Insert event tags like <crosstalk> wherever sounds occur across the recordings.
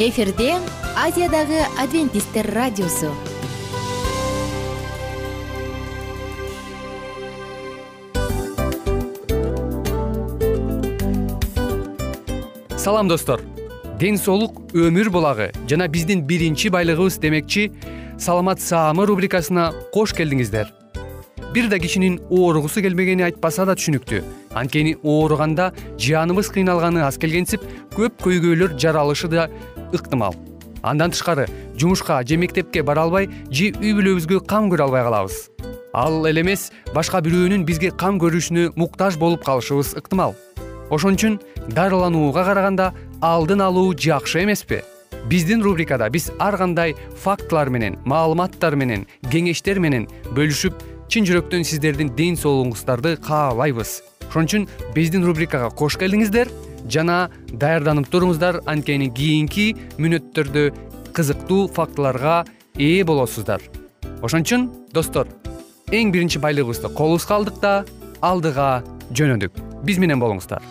эфирде азиядагы адвентисттер радиосу. Салам достор. Ден соолук өмүр булагы. Жана биздин биринчи байлыгыбыз демекчи саламат саамы рубрикасына кош келдиңиздер. Бир да кишинин ооругусу келбегени айтпаса да түшүнүктүү. Анткени ооруганда жаныбыз кыйналганы аз келгенсип көп көйгөйлөр жаралышы да ыктымал. Андан тышкары жумушка же мектепке бара албай же үй бүлөбүзгө кам көрө албай калабыз. Ал эле эмес башка бирөөнүн бизге кам көрүшүнө муктаж болуп калышыбыз ыктымал. Ошон үчүн дарыланууга караганда алдын алуу жакшы эмеспи. Биздин рубрикада биз ар кандай фактылар менен маалыматтар менен кеңештер менен бөлүшүп чын жүрөктөн сиздердин ден соолугуңуздарды каалайбыз. Ошон үчүн биздин рубрикага кош келдиңиздер жана даярданып туруңуздар. Анткени кийинки мүнөттөрдө кызыктуу фактыларга ээ болосуздар. Ошон үчүн достор эң биринчи байлыгыбызды колубузга алдык да алдыга жөнөдүк. Биз менен болуңуздар.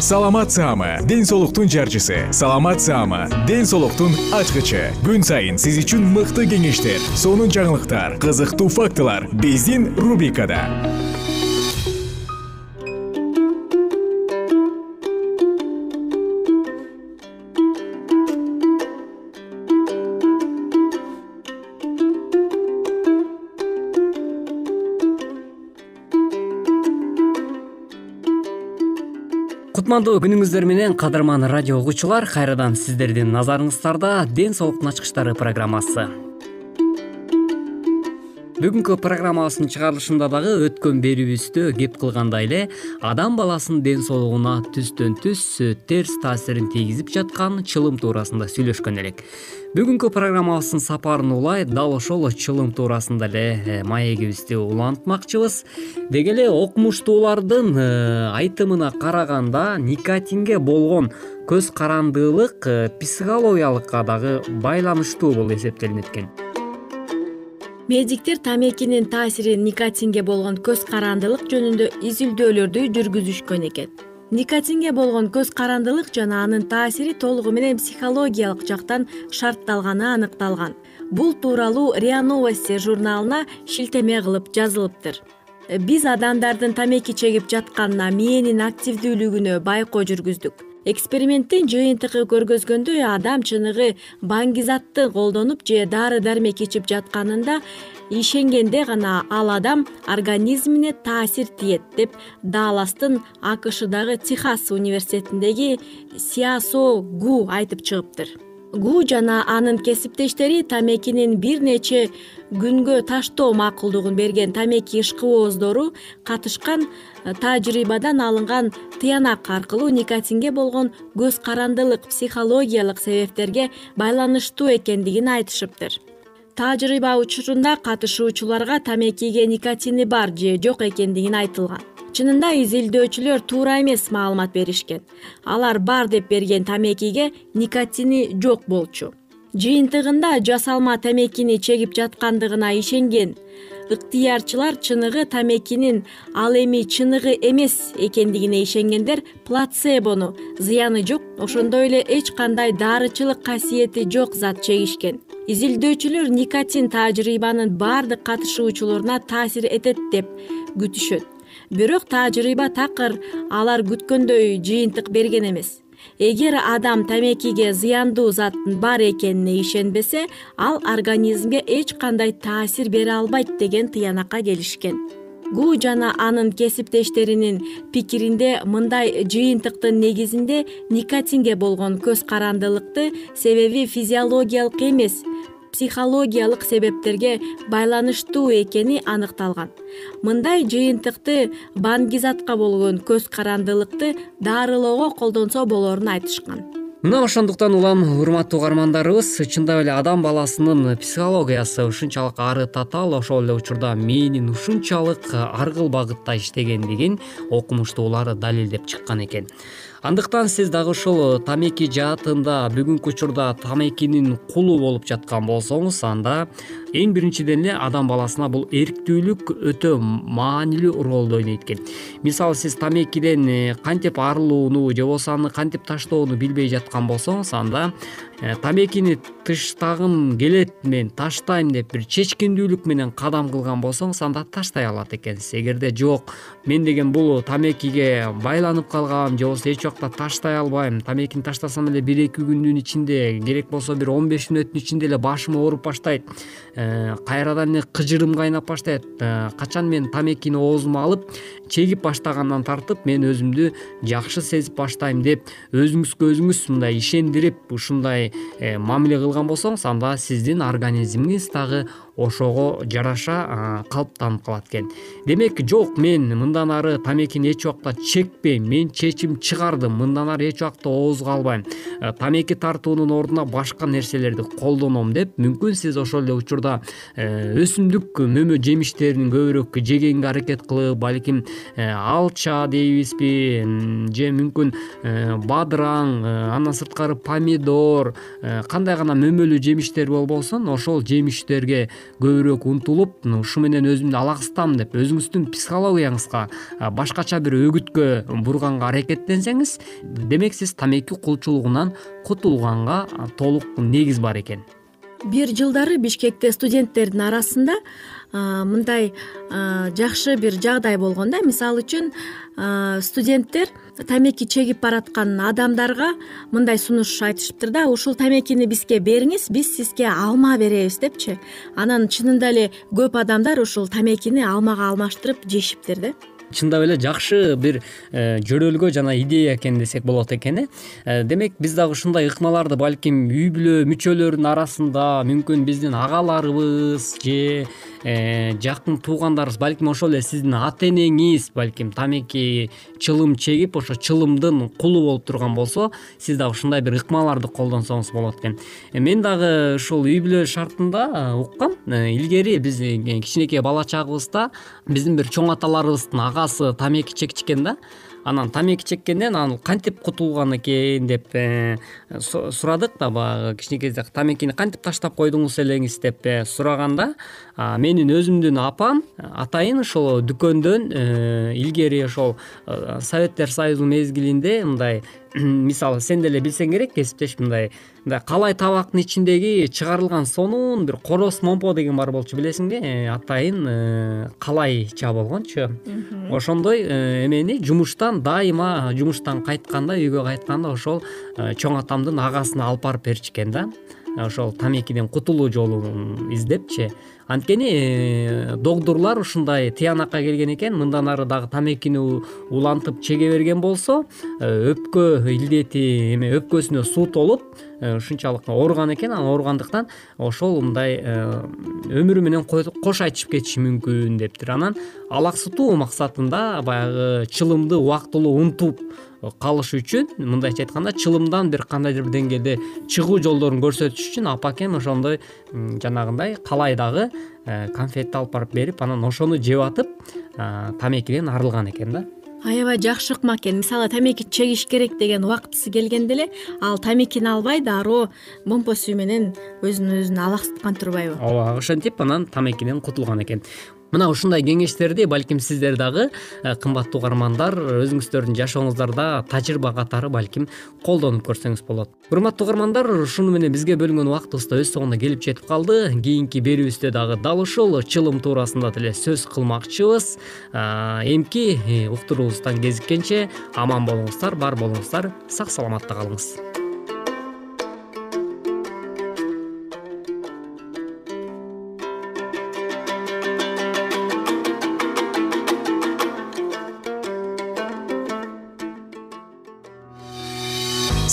Саламат саама ден соолуктун жарчысы. Саламат саама ден соолуктун ачкычы. Күн сайын сиз үчүн мыкты кеңештер сонун жаңылыктар кызыктуу фактылар. Биздин рубрикада кутмандуу күнүңүздөр менен кадырман радио угуучулар кайрадан сиздердин назарыңыздарда ден соолуктун ачкычтары программасы бүгүнкү программабыздын чыгарылышында дагы өткөн берүүбүздө кеп кылгандай эле адам баласынын ден соолугуна түстөн түз терс таасирин тийгизип жаткан чылым туурасында сүйлөшкөн элек. Бүгүнкү программабыздын сапарын улай дал ошол чылым туурасында эле э, маегибизди улантмакчыбыз. Деги эле окумуштуулардын э, айтымына караганда никотинге болгон көз карандылык э, психологиялыкка дагы байланыштуу болуп эсептелинет экен медиктер тамекинин таасири никотинге болгон көз карандылык жөнүндө изилдөөлөрдү жүргүзүшкөн экен. Никотинге болгон көз карандылык жана анын таасири толугу менен психологиялык жактан шартталганы аныкталган. Бул тууралуу риа новости журналына шилтеме кылып жазылыптыр. Биз адамдардын тамеки чегип жатканына мээнин активдүүлүгүнө байкоо жүргүздүк эксперименттин жыйынтыгы көргөзгөндөй адам чыныгы баңгизатты колдонуп же дары дармек ичип жатканында ишенгенде гана ал адам организмине таасир тиет деп далластын акшдагы техас университетиндеги сиасо гу айтып чыгыптыр гу жана анын кесиптештери тамекинин бир нече күнгө таштоо макулдугун берген тамеки ишкыбооздору катышкан э, тажрыйбадан алынган тыянак аркылуу никотинге болгон көз карандылык психологиялык себептерге байланыштуу экендигин айтышыптыр. Тажрыйба учурунда катышуучуларга тамекиге никотини бар же жок экендигин айтылган чынында изилдөөчүлөр туура эмес маалымат беришкен. Алар бар деп берген тамекиге никотини жок болчу. Жыйынтыгында жасалма тамекини чегип жаткандыгына ишенген. Ыктыярчылар чыныгы тамекинин ал эми чыныгы эмес экендигине ишенгендер плацебону. Зыяны жок ошондой эле эч кандай дарычылык касиети жок зат чегишкен. Изилдөөчүлөр никотин тажрыйбанын баардык катышуучуларуна таасир этет деп күтүшөт бирок тажрыйба такыр алар күткөндөй жыйынтык берген эмес. Эгер адам тамекиге зыяндуу заттын бар экенине ишенбесе ал организмге эч кандай таасир бере албайт деген тыянакка келишкен. Гу жана анын кесиптештеринин пикиринде мындай жыйынтыктын негизинде никотинге болгон көз карандылыкты себеби физиологиялык эмес психологиялык себептерге байланыштуу экени аныкталган. Мындай жыйынтыкты баңгизатка болгон көз карандылыкты дарылоого колдонсо болорун айтышкан. Мына ошондуктан улам урматтуу угармандарыбыз чындап эле адам баласынын психологиясы ушунчалык ары татаал ошол эле учурда мээнин ушунчалык аргыл багытта иштегендигин окумуштуулар далилдеп чыккан экен андыктан сиз дагы ушул тамеки жаатында бүгүнкү учурда тамекинин кулу болуп жаткан болсоңуз анда эң биринчиден эле адам баласына бул эрктүүлүк өтө маанилүү ролду ойнойт экен. Мисалы сиз тамекиден э, кантип арылууну же болбосо аны кантип таштоону билбей жаткан болсоңуз анда э, тамекини тыштагым келет мен таштайм деп бир чечкиндүүлүк менен кадам кылган болсоңуз анда таштай алат экенсиз эгерде жок мен деген бул тамекиге байланып калгам же болбосо эч убакта таштай албайм. Тамекини таштасам эле бир эки күндүн ичинде керек болсо бир он беш мүнөттүн ичинде эле башым ооруп баштайт. Э, кайрадан эле кыжырым кайнап баштайт. Э, качан мен тамекини оозума алып чегип баштагандан тартып мен өзүмдү жакшы сезип баштайм деп өзүңүзгө өзүңүз мындай ишендирип ушундай э, мамиле кылган болсоңуз анда сиздин организмиңиз дагы ошого жараша калыптанып калат экен. Демек жок мен мындан ары тамекини эч убакта чекпейм. Мен чечим чыгардым. Мындан ары эч убакта оозго албайм э, тамеки тартуунун ордуна башка нерселерди колдоном деп мүмкүн сиз ошол эле учурда э, өсүмдүк мөмө жемиштерин көбүрөөк жегенге аракет кылып балким э, алча дейбизби же мүмкүн бадыраң андан сырткары помидор кандай гана мөмөлүү жемиштер болбосун ошол жемиштерге көбүрөөк умтулуп ушу менен өзүмдү алаксытам деп өзүңүздүн психологияңызга башкача бир өгүткө бурганга аракеттенсеңиз демек сиз тамеки кулчулугунан кутулганга толук негиз бар экен бир жылдары бишкекте студенттердин арасында мындай жакшы бир жагдай болгон да. Мисалы үчүн студенттер тамеки чегип бараткан адамдарга мындай сунуш айтышыптыр да. Ушул тамекини бизге бериңиз биз сизге алма беребиз депчи. Анан чынында эле көп адамдар ушул тамекини алмага алмаштырып жешиптир да чындап эле жакшы бир э, жөрөлгө жана идея экен десек болот экен э. э демек биз дагы ушундай ыкмаларды балким үй бүлө мүчөлөрүнүн арасында мүмкүн биздин агаларыбыз же жакын туугандарыбыз балким ошол эле сиздин ата энеңиз балким тамеки чылым чегип ошо чылымдын кулу болуп турган болсо сиз дагы ушундай бир ыкмаларды колдонсоңуз болот экен. Э, мен дагы ушул үй бүлө шартында э, уккам. Илгери биз кичинекей бала чагыбызда биздин бир чоң аталарыбыздын агасы тамеки чекчү да. Анан тамеки чеккенден анан кантип кутулган экен деп э, сурадык да баягы кичинекей кезде тамекини кантип таштап койдуңуз элеңиз деп э, сураганда менин өзүмдүн апам атайын ошол дүкөндөн э, илгери ошол советтер союзунун мезгилинде мындай <clears throat> мисалы сен деле билсең керек кесиптеш мындай мындай калай табактын ичиндеги чыгарылган сонун бир короз момпо деген бар болчу билесиңби э, атайын э, калайча болгончу. Ошондой э, эмени жумуштан дайыма жумуштан кайтканда үйгө кайтканда ошол чоң атамдын агасына алып барып берчү экен да. Ошол тамекиден кутулуу жолун издепчи анткени э, докторлор ушундай тыянакка келген экен мындан ары дагы тамекини улантып чеге берген болсо э, өпкө илдети эме өпкөсүнө суу толуп э, ушунчалык ооруган экен. Анан ооругандыктан ошол мындай өмүрү менен кош айтышып кетиши мүмкүн дептир анан алаксытуу максатында баягы чылымды убактылуу унутуп калыш үчүн мындайча айтканда чылымдан бир кандайдыр бир деңгээлде чыгуу жолдорун көрсөтүш үчүн апакем ошондой жанагындай калай дагы конфетти алып барып берип анан ошону жеп атып тамекиден арылган экен да. Аябай жакшы ыкма экен. Мисалы тамеки чегиш керек деген убактысы келгенде эле ал тамекини албай дароо момпо сүү менен өзүн өзүн алаксыткан турбайбы. Ооба ошентип анан тамекиден кутулган экен мына ушундай кеңештерди балким сиздер дагы э, кымбаттуу угармандар өзүңүздөрдүн жашооңуздарда тажрыйба катары балким колдонуп көрсөңүз болот. Урматтуу угармандар ушуну менен бизге бөлүнгөн убактыбыз да өз соңуна келип жетип калды. Кийинки берүүбүздө дагы дал ушул чылым туурасында деле сөз кылмакчыбыз. Эмки э, уктуруубуздан кезиккенче аман болуңуздар бар болуңуздар сак саламатта калыңыз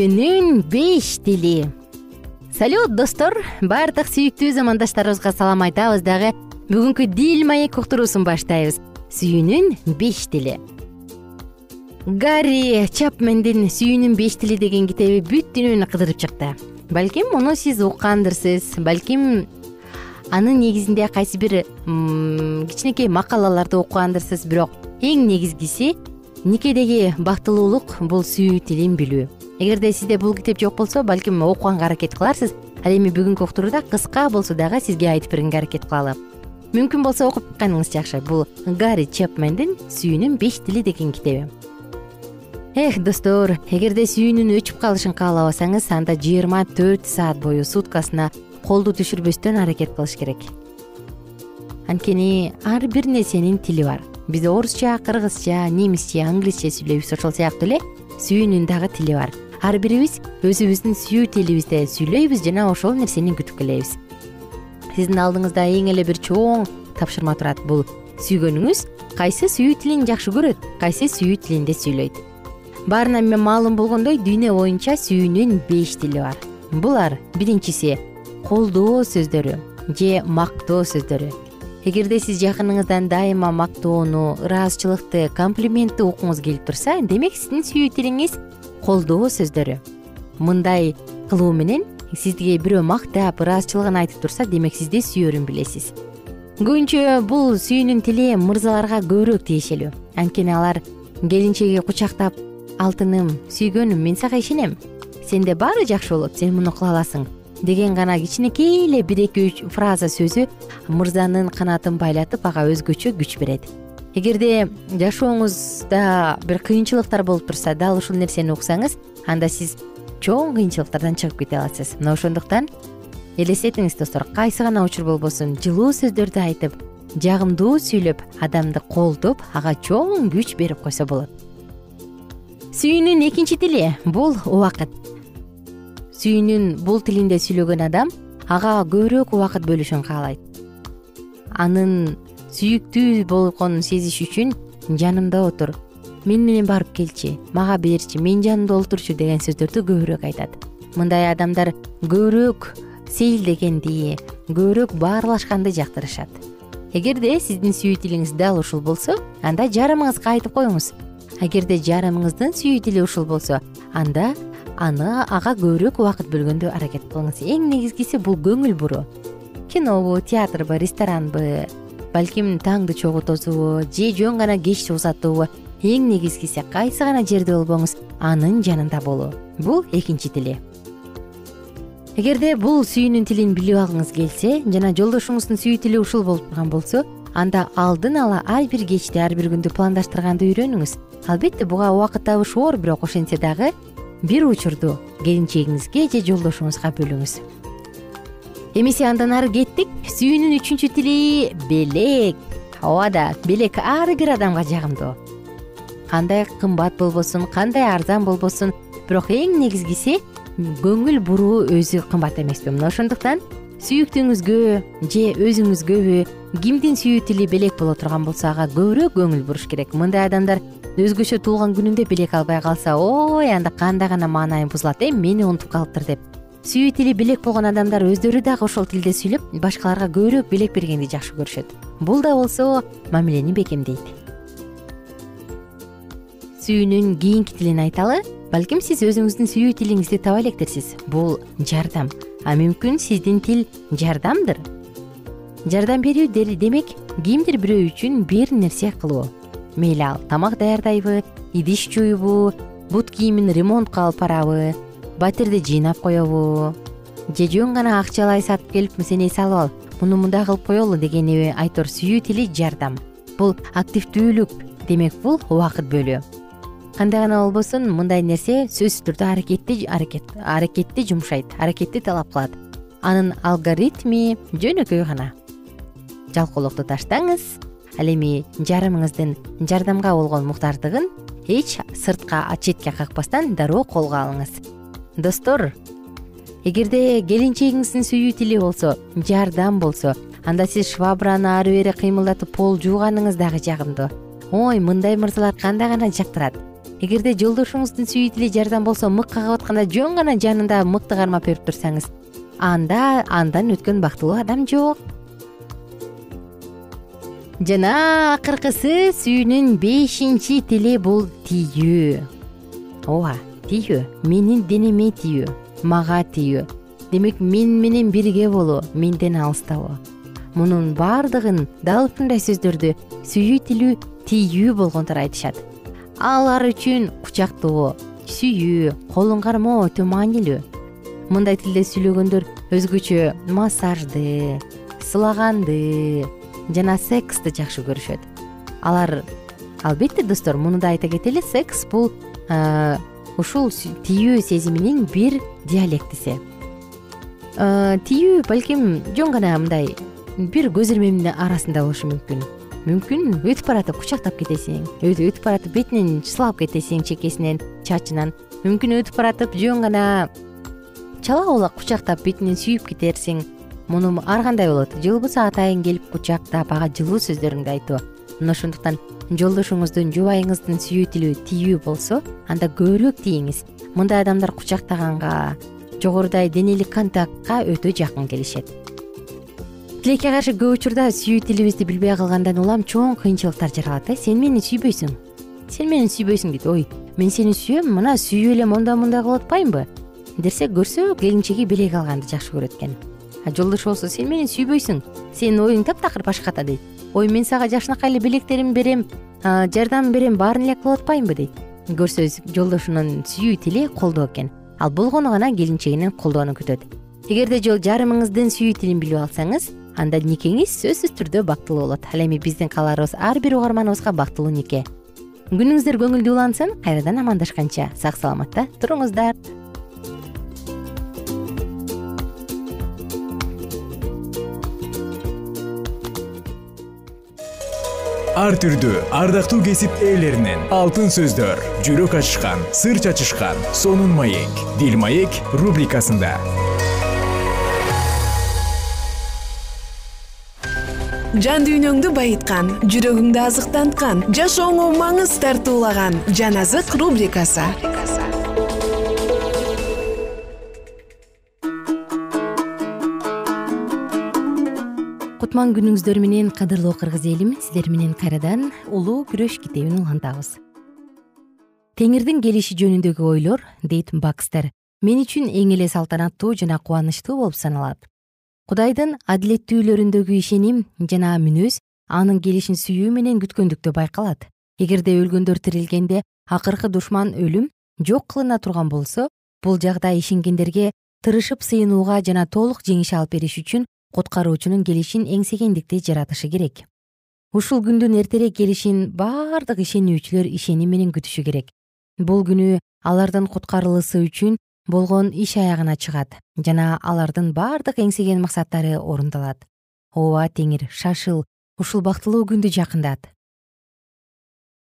сүйүүнүн беш тили. Салют достор. Баардык сүйүктүү замандаштарыбызга салам айтабыз дагы. Бүгүнкү дил маек уктуруусун баштайбыз. Сүйүүнүн беш тили. Гарри чапмендин сүйүүнүн беш тили деген китеби бүт дүйнөнү кыдырып чыкты. Балким муну сиз уккандырсыз. Балким анын негизинде кайсы бир кичинекей макалаларды окугандырсыз. Бирок эң негизгиси никедеги бактылуулук бул сүйүү тилин билүү эгерде сизде бул китеп жок болсо балким окуганга аракет кыларсыз. Ал эми бүгүнкү уктурууда кыска болсо дагы сизге айтып бергенге аракет кылалы. Мүмкүн болсо окуп чыкканыңыз жакшы. Бул гарри чепмендин сүйүүнүн беш тили деген китеби. Эх достор эгерде сүйүүнүн өчүп калышын каалабасаңыз анда жыйырма төрт саат бою суткасына колду түшүрбөстөн аракет кылыш керек. Анткени ар бир нерсенин тили бар. Биз орусча кыргызча немисче англисче сүйлөйбүз ошол сыяктуу эле. Сүйүүнүн дагы тили бар ар бирибиз өзүбүздүн сүйүү тилибизде сүйлөйбүз жана ошол нерсени күтүп келебиз. Сиздин алдыңызда эң эле бир чоң тапшырма турат. Бул сүйгөнүңүз кайсы сүйүү тилин жакшы көрөт кайсы сүйүү тилинде сүйлөйт. Баарына маалым болгондой дүйнө боюнча сүйүүнүн беш тили бар. Булар биринчиси колдоо сөздөрү же мактоо сөздөрү. Эгерде сиз жакыныңыздан дайыма мактоону ыраазычылыкты комплиментти уккуңуз келип турса демек сиздин сүйүү тилиңиз колдоо сөздөрү. Мындай кылуу менен сизге бирөө мактап ыраазычылыгын айтып турса демек сизди сүйөрүн билесиз. Көбүнчө бул сүйүүнүн тили мырзаларга көбүрөөк тиешелүү. Анткени алар келинчеги кучактап алтыным сүйгөнүм мен сага ишенем. Сенде баары жакшы болот сен муну кыла аласың деген гана кичинекей эле бир эки үч фраза сөзү мырзанын канатын байлатып ага өзгөчө күч берет эгерде жашооңузда бир кыйынчылыктар болуп турса дал ушул нерсени уксаңыз анда сиз чоң кыйынчылыктардан чыгып кете аласыз. Мына ошондуктан элестетиңиз достор. Кайсы гана учур болбосун жылуу сөздөрдү айтып жагымдуу сүйлөп адамды колдоп ага чоң күч берип койсо болот. Сүйүүнүн экинчи тили бул убакыт. Сүйүүнүн бул тилинде сүйлөгөн адам ага көбүрөөк убакыт бөлүшүн каалайт. Анын сүйүктүү болгонун сезиш үчүн жанымда отур. Мен менен барып келчи мага берчи менин жанымда олтурчу деген сөздөрдү көбүрөөк айтат. Мындай адамдар көбүрөөк сейилдегенди көбүрөөк баарлашканды жактырышат. Эгерде сиздин сүйүү тилиңиз дал ушул болсо анда жарымыңызга айтып коюңуз. Эгерде жарымыңыздын сүйүү тили ушул болсо анда аны ага көбүрөөк убакыт бөлгөнгө аракет кылыңыз. Эң негизгиси бул көңүл буруу. Кинобу театрбы ресторанбы балким таңды чогултуусубу же жөн гана кечти узатуубу эң негизгиси кайсы гана жерде болбоңуз анын жанында болуу. Бул экинчи тили. Эгерде бул сүйүүнүн тилин билип алгыңыз келсе жана жолдошуңуздун сүйүү тили ушул болуп турган болсо анда алдын ала ар бир кечти ар бир күндү пландаштырганды үйрөнүңүз. Албетте буга убакыт табыш оор бирок ошентсе дагы бир учурду келинчегиңизге же жолдошуңузга бөлүңүз эмесе андан ары кеттик. Сүйүүнүн үчүнчү тили белек. Ооба да белек ар бир адамга жагымдуу. Кандай кымбат болбосун кандай арзан болбосун бирок эң негизгиси көңүл буруу өзү кымбат эмеспи мына ошондуктан сүйүктүүңүзгө же өзүңүзгөбү кимдин сүйүү тили белек боло турган болсо ага көбүрөөк көңүл буруш керек. Мындай адамдар өзгөчө туулган күнүндө белек албай калса ой анда кандай гана маанайым бузулат эм мени унутуп калыптыр деп сүйүү тили белек болгон адамдар өздөрү дагы ошол тилде сүйлөп башкаларга көбүрөөк белек бергенди жакшы көрүшөт. Бул да болсо мамилени бекемдейт сүйүүнүн кийинки тилин айталы балким сиз өзүңүздүн сүйүү тилиңизди таба электерсиз бул жардам а мүмкүн сиздин тил жардамдыр жардам берүү демек кимдир бирөө үчүн бир нерсе кылуу. Мейли ал тамак даярдайбы идиш жуйбу бут кийимин ремонтко алып барабы батирди жыйнап коебу же жөн гана акчалай сатып келип сен эс алып ал. Муну мындай кылып коелу дегени айтор сүйүү тили жардам. Бул активдүүлүк демек бул убакыт бөлүү. Кандай гана болбосун мындай нерсе сөзсүз түрдө аракетти аракетти жумшайт аракетти талап кылат анын алгоритми жөнөкөй гана. Жалкоолукту таштаңыз ал эми жарымыңыздын жардамга болгон муктаждыгын эч сыртка четке какпастан дароо колго алыңыз достор эгерде келинчегиңиздин сүйүү тили болсо жардам болсо анда сиз швабраны ары бери кыймылдатып пол жууганыңыз дагы жагымдуу. Ой мындай мырзалар кандай гана жактырат. Эгерде жолдошуңуздун сүйүү тили жардам болсо мык кагып атканда жөн гана жанында мыкты кармап берип турсаңыз анда андан өткөн бактылуу адам жок. Жана акыркысы сүйүүнүн бешинчи тили бул тийүү ооба тийүү менин денеме тийүү мага тийүү демек мен менен бирге болуу менден алыстабоо мунун баардыгын дал ушундай сөздөрдү сүйүү тилүү тийүү болгондор айтышат. Алар үчүн кучактоо сүйүү колун кармоо өтө маанилүү мындай тилде сүйлөгөндөр өзгөчө массажды сылаганды жана сексти жакшы көрүшөт. Алар албетте достор муну да айта кетели секс бул ушул тийүү сезиминин бир диалектиси. Тийүү балким жөн гана мындай бир көз ирмемдин арасында болушу мүмкүн. Мүмкүн өтүп баратып кучактап кетесиң өтүп баратып бетинен сылап кетесиң чекесинен чачынан. Мүмкүн өтүп баратып жөн гана чалаак кучактап бетинен сүйүп кетерсиң муну ар кандай болот? Же болбосо атайын келип кучактап ага жылуу сөздөрүңдү айтуу мына ошондуктан жолдошуңуздун жубайыңыздын сүйүү тили тийүү болсо анда көбүрөөк тийиңиз. Мындай адамдар кучактаганга жогорудай денелик контактка өтө жакын келишет. Тилекке каршы көп учурда сүйүү тилибизди билбей калгандан улам чоң кыйынчылыктар жаралат э сен мени сүйбөйсүң сен мени сүйбөйсүң дейт. Ой мен сени сүйөм мына сүйүп эле мондай мондай кылып атпаймынбы? десе көрсө келинчеги белек алганды жакшы көрөт экен. А жолдошу болсо сен мени сүйбөйсүң сенин оюң таптакыр башкада дейт ой мен сага жакшынакай эле белектеримди берем жардам берем баарын эле кылып атпаймынбы? дейт. Көрсөңүз жолдошунун сүйүү тили колдоо экен. Ал болгону гана келинчегинин колдоону күтөт. Эгерде жол жарымыңыздын сүйүү тилин билип алсаңыз анда никеңиз сөзсүз түрдө бактылуу болот. Ал эми биздин кааларыбыз ар бир угарманыбызга бактылуу нике. Күнүңүздөр көңүлдүү улансын кайрадан амандашканча. Сак саламатта туруңуздар ар түрдүү ардактуу кесип ээлеринен. Алтын сөздөр жүрөк ачышкан сыр чачышкан сонун маек. Дил маек рубрикасында. Жан дүйнөңдү байыткан жүрөгүңдү азыктанткан жашооңо маңыз тартуулаган жан азык рубрикасы кутман күнүңүздөр менен кадырлуу кыргыз элим сиздер менен кайрадан улуу күрөш китебин улантабыз теңирдин келиши жөнүндөгү ойлор дейт бакстер мен үчүн эң эле салтанаттуу жана кубанычтуу болуп саналат. Кудайдын адилеттүүлөрүндөгү ишеним жана мүнөз анын келишин сүйүү менен күткөндүктө байкалат. Эгерде өлгөндөр тирилгенде акыркы душман өлүм жок кылына турган болсо бул жагдай ишенгендерге тырышып сыйынууга жана толук жеңиш алып бериш үчүн куткаруучунун келишин эңсегендикти жаратышы керек. Ушул күндүн эртерээк келишин бардык ишенүүчүлөр ишеним менен күтүшү керек. Бул күнү алардын куткарылысы үчүн болгон иш аягына чыгат жана алардын бардык эңсеген максаттары орундалат ооба теңир шашыл ушул бактылуу күндү жакындат.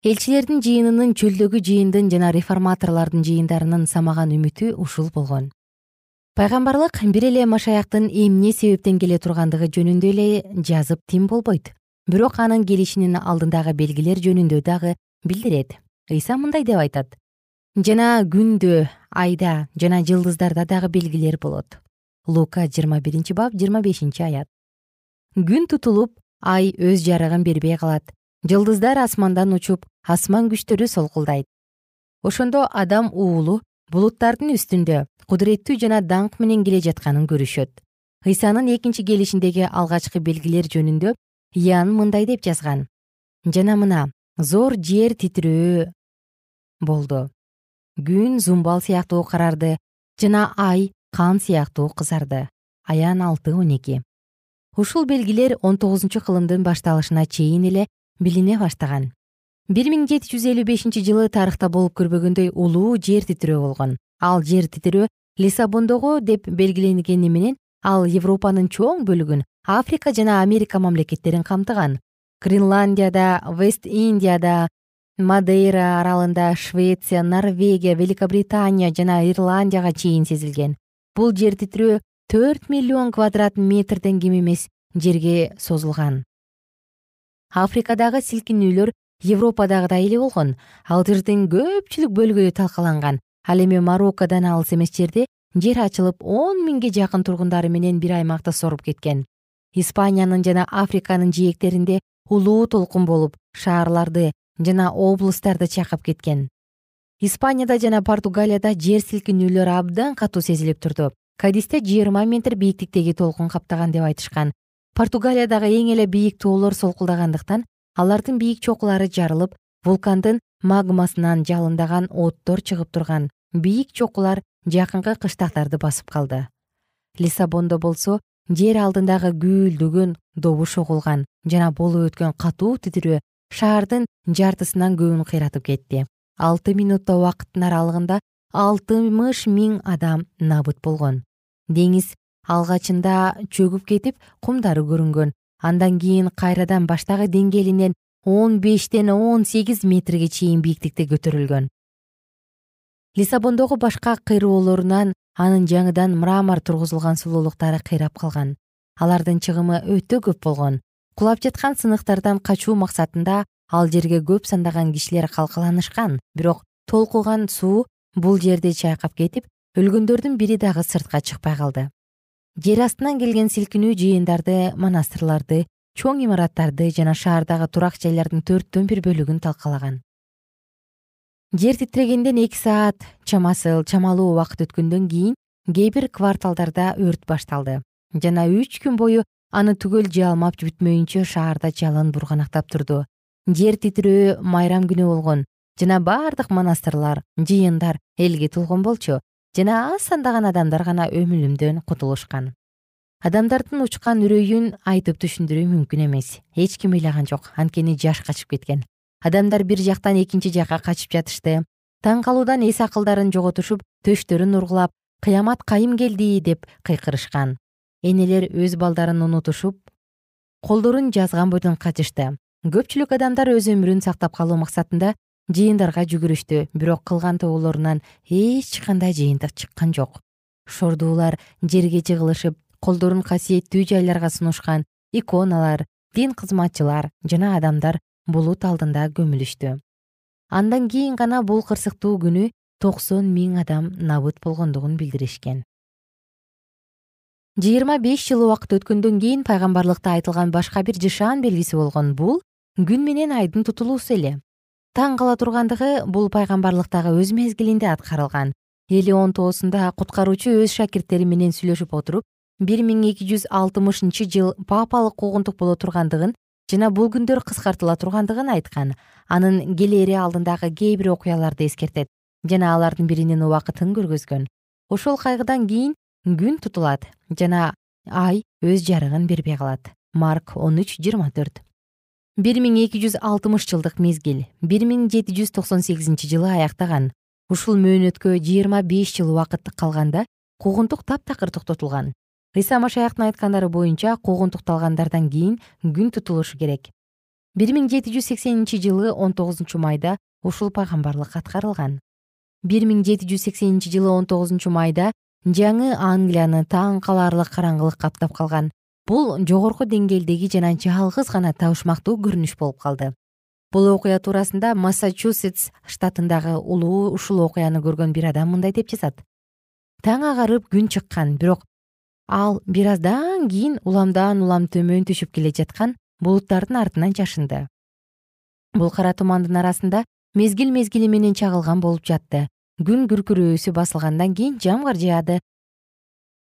Элчилердин жыйынынын чөлдөгү жыйындын жана реформаторлордун жыйындарынын самаган үмүтү ушул болгон пайгамбарлык бир эле машаяктын эмне себептен келе тургандыгы жөнүндө эле жазып тим болбойт. Бирок анын келишинин алдындагы белгилер жөнүндө дагы билдирет. Ыйса мындай деп айтат. Жана күндө айда жана жылдыздарда дагы белгилер болот лука жыйырма биринчи бап жыйырма бешинчи аят. Күн тутулуп ай өз жарыгын бербей калат. Жылдыздар асмандан учуп асман күчтөрү солкулдайт. Ошондо адам уулу булуттардын үстүндө кудуреттүү жана даңк менен келе жатканын көрүшөт. Ыйсанын экинчи келишиндеги алгачкы белгилер жөнүндө ян мындай деп жазган. Жана мына зор жер титирөө болду. Күн зумбал сыяктуу карарды жана ай кан сыяктуу кызарды аян алты он эки. Ушул белгилер он тогузунчу кылымдын башталышына чейин эле билине баштаган бир миң жети жүз элүү бешинчи жылы тарыхта болуп көрбөгөндөй улуу жер титирөө болгон. Ал жер титирөө лиссабондогу деп белгиленгени менен ал европанын чоң бөлүгүн африка жана америка мамлекеттерин камтыган. Гренландияда вест индияда мадейра аралында швеция норвегия великобритания жана ирландияга чейин сезилген. Бул жер титирөө төрт миллион квадрат метрден кем эмес жерге созулган. Африкадагы силкинүүлөр европадагыдай эле болгон. Ал жердин көпчүлүк бөлүгү талкаланган. Ал эми мароккодон алыс эмес жерде жер ачылып он миңге жакын тургундары менен бир аймакты соруп кеткен. Испаниянын жана африканын жээктеринде улуу толкун болуп шаарларды жана облустарды чайкап кеткен. Испанияда жана португалияда жер силкинүүлөр абдан катуу сезилип турду. Кадисте жыйырма метр бийиктиктеги толкун каптаган деп айтышкан. Португалиядагы эң эле бийик тоолор солкулдагандыктан алардын бийик чокулары жарылып вулкандын магмасынан жалындаган оттор чыгып турган бийик чокулар жакынкы кыштактарды басып калды. Лиссабондо болсо жер алдындагы гүүлдөгөн добуш угулган жана болуп өткөн катуу титирөө шаардын жартысынан көбүн кыйратып кетти. Алты минутта убакыттын аралыгында алтымыш миң адам набыт болгон. Деңиз алгачында чөгүп кетип кумдары көрүнгөн андан кийин кайрадан баштагы деңгээлинен он бештен он сегиз метрге чейин бийиктикте көтөрүлгөн. Лиссабондогу башка кыйроолорунан анын жаңыдан мрамор тургузулган сулуулуктары кыйрап калган. Алардын чыгымы өтө көп болгон. Кулап жаткан сыныктардан качуу максатында ал жерге көп сандаган кишилер калкаланышкан. Бирок толкуган суу бул жерди чайкап кетип өлгөндөрдүн бири дагы сыртка чыкпай калды жер астынан келген силкинүү жыйындарды монастырларды чоң имараттарды жана шаардагы турак жайлардын төрттөн бир бөлүгүн талкалаган. Жер титирегенден эки саат чамасы чамалуу убакыт өткөндөн кийин кээ бир кварталдарда өрт башталды. Жана үч күн бою аны түгөл жалмап бүтмөйүнчө шаарда жалын бурганактап турду. Жер титирөө майрам күнү болгон жана бардык монастырлар жыйындар элге толгон болчу жана аз сандаган адамдар гана өлүмдөн кутулушкан. Адамдардын учкан үрөйүн айтып түшүндүрүү мүмкүн эмес. Эч ким ыйлаган жок. Анткени жаш качып кеткен. Адамдар бир жактан экинчи жакка качып жатышты. Таң калуудан эс акылдарын жоготушуп төштөрүн ургулап кыямат кайым келди деп кыйкырышкан. Энелер өз балдарын унутушуп колдорун жазган бойдон качышты. Көпчүлүк адамдар өз өмүрүн сактап калуу максатында жыйындарга жүгүрүштү бирок кылган тоболорунан эч кандай жыйынтык чыккан жок. Шордуулар жерге жыгылышып колдорун касиеттүү жайларга сунушкан иконалар дин кызматчылар жана адамдар булут алдында көмүлүштү. Андан кийин гана бул кырсыктуу күнү токсон миң адам набыт болгондугун билдиришкен. Жыйырма беш жыл убакыт өткөндөн кийин пайгамбарлыкта айтылган башка бир жышаан белгиси болгон бул күн менен айдын тутулуусу эле таң кала тургандыгы бул пайгамбарлыктагы өз мезгилинде аткарылган. Элеонтоосунда куткаруучу өз шакирттери менен сүйлөшүп отуруп бир миң эки жүз алтымышынчы жыл папалык куугунтук боло тургандыгын жана бул күндөр кыскартыла тургандыгын айткан. Анын келери алдындагы кээ бир окуяларды эскертет жана алардын биринин убакытын көргөзгөн. Ошол кайгыдан кийин күн тутулат жана ай өз жарыгын бербей калат. Марк он үч жыйырма төрт бир миң эки жүз алтымыш жылдык мезгил бир миң жети жүз токсон сегизинчи жылы аяктаган. Ушул мөөнөткө жыйырма беш жыл убакыт калганда куугунтук таптакыр токтотулган. Ыйса машаяктын айткандары боюнча куугунтукталгандардан кийин күн тутулушу керек. бир миң жети жүз сексенинчи жылы он тогузунчу майда ушул пайгамбарлык аткарылган. бир миң жети жүз сексенинчи жылы он тогузунчу майда жаңы англияны таң каларлык караңгылык каптап калган бул жогорку деңгээлдеги жана жалгыз гана табышмактуу көрүнүш болуп калды. Бул окуя туурасында массачусетс штатындагы улуу ушул окуяны көргөн бир адам мындай деп жазат. Таң агарып күн чыккан бирок ал бир аздан кийин уламдан улам төмөн түшүп келе жаткан булуттардын артынан жашынды. Бул кара тумандын арасында мезгил мезгили менен чагылган болуп жатты. Күн күркүрөөсү басылгандан кийин жамгыр жаады.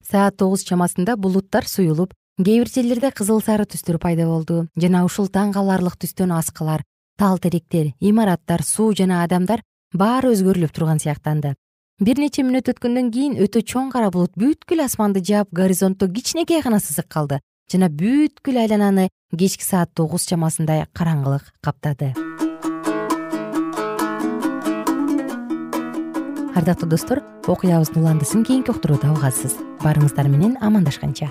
Саат тогуз чамасында булуттар суюлуп кээ бир жерлерде кызыл сары түстөр пайда болду. Жана ушул таң каларлык түстөн аскалар тал теректер имараттар суу жана адамдар баары өзгөрүлүп турган сыяктанды. Бир нече мүнөт өткөндөн кийин өтө чоң кара булут бүткүл асманды жаап горизонтто кичинекей гана сызык калды. Жана бүткүл айлананы кечки саат тогуз чамасындай караңгылык каптады. Ардактуу достор окуябыздын уландысын кийинки уктурууда угасыз. Баарыңыздар менен амандашканча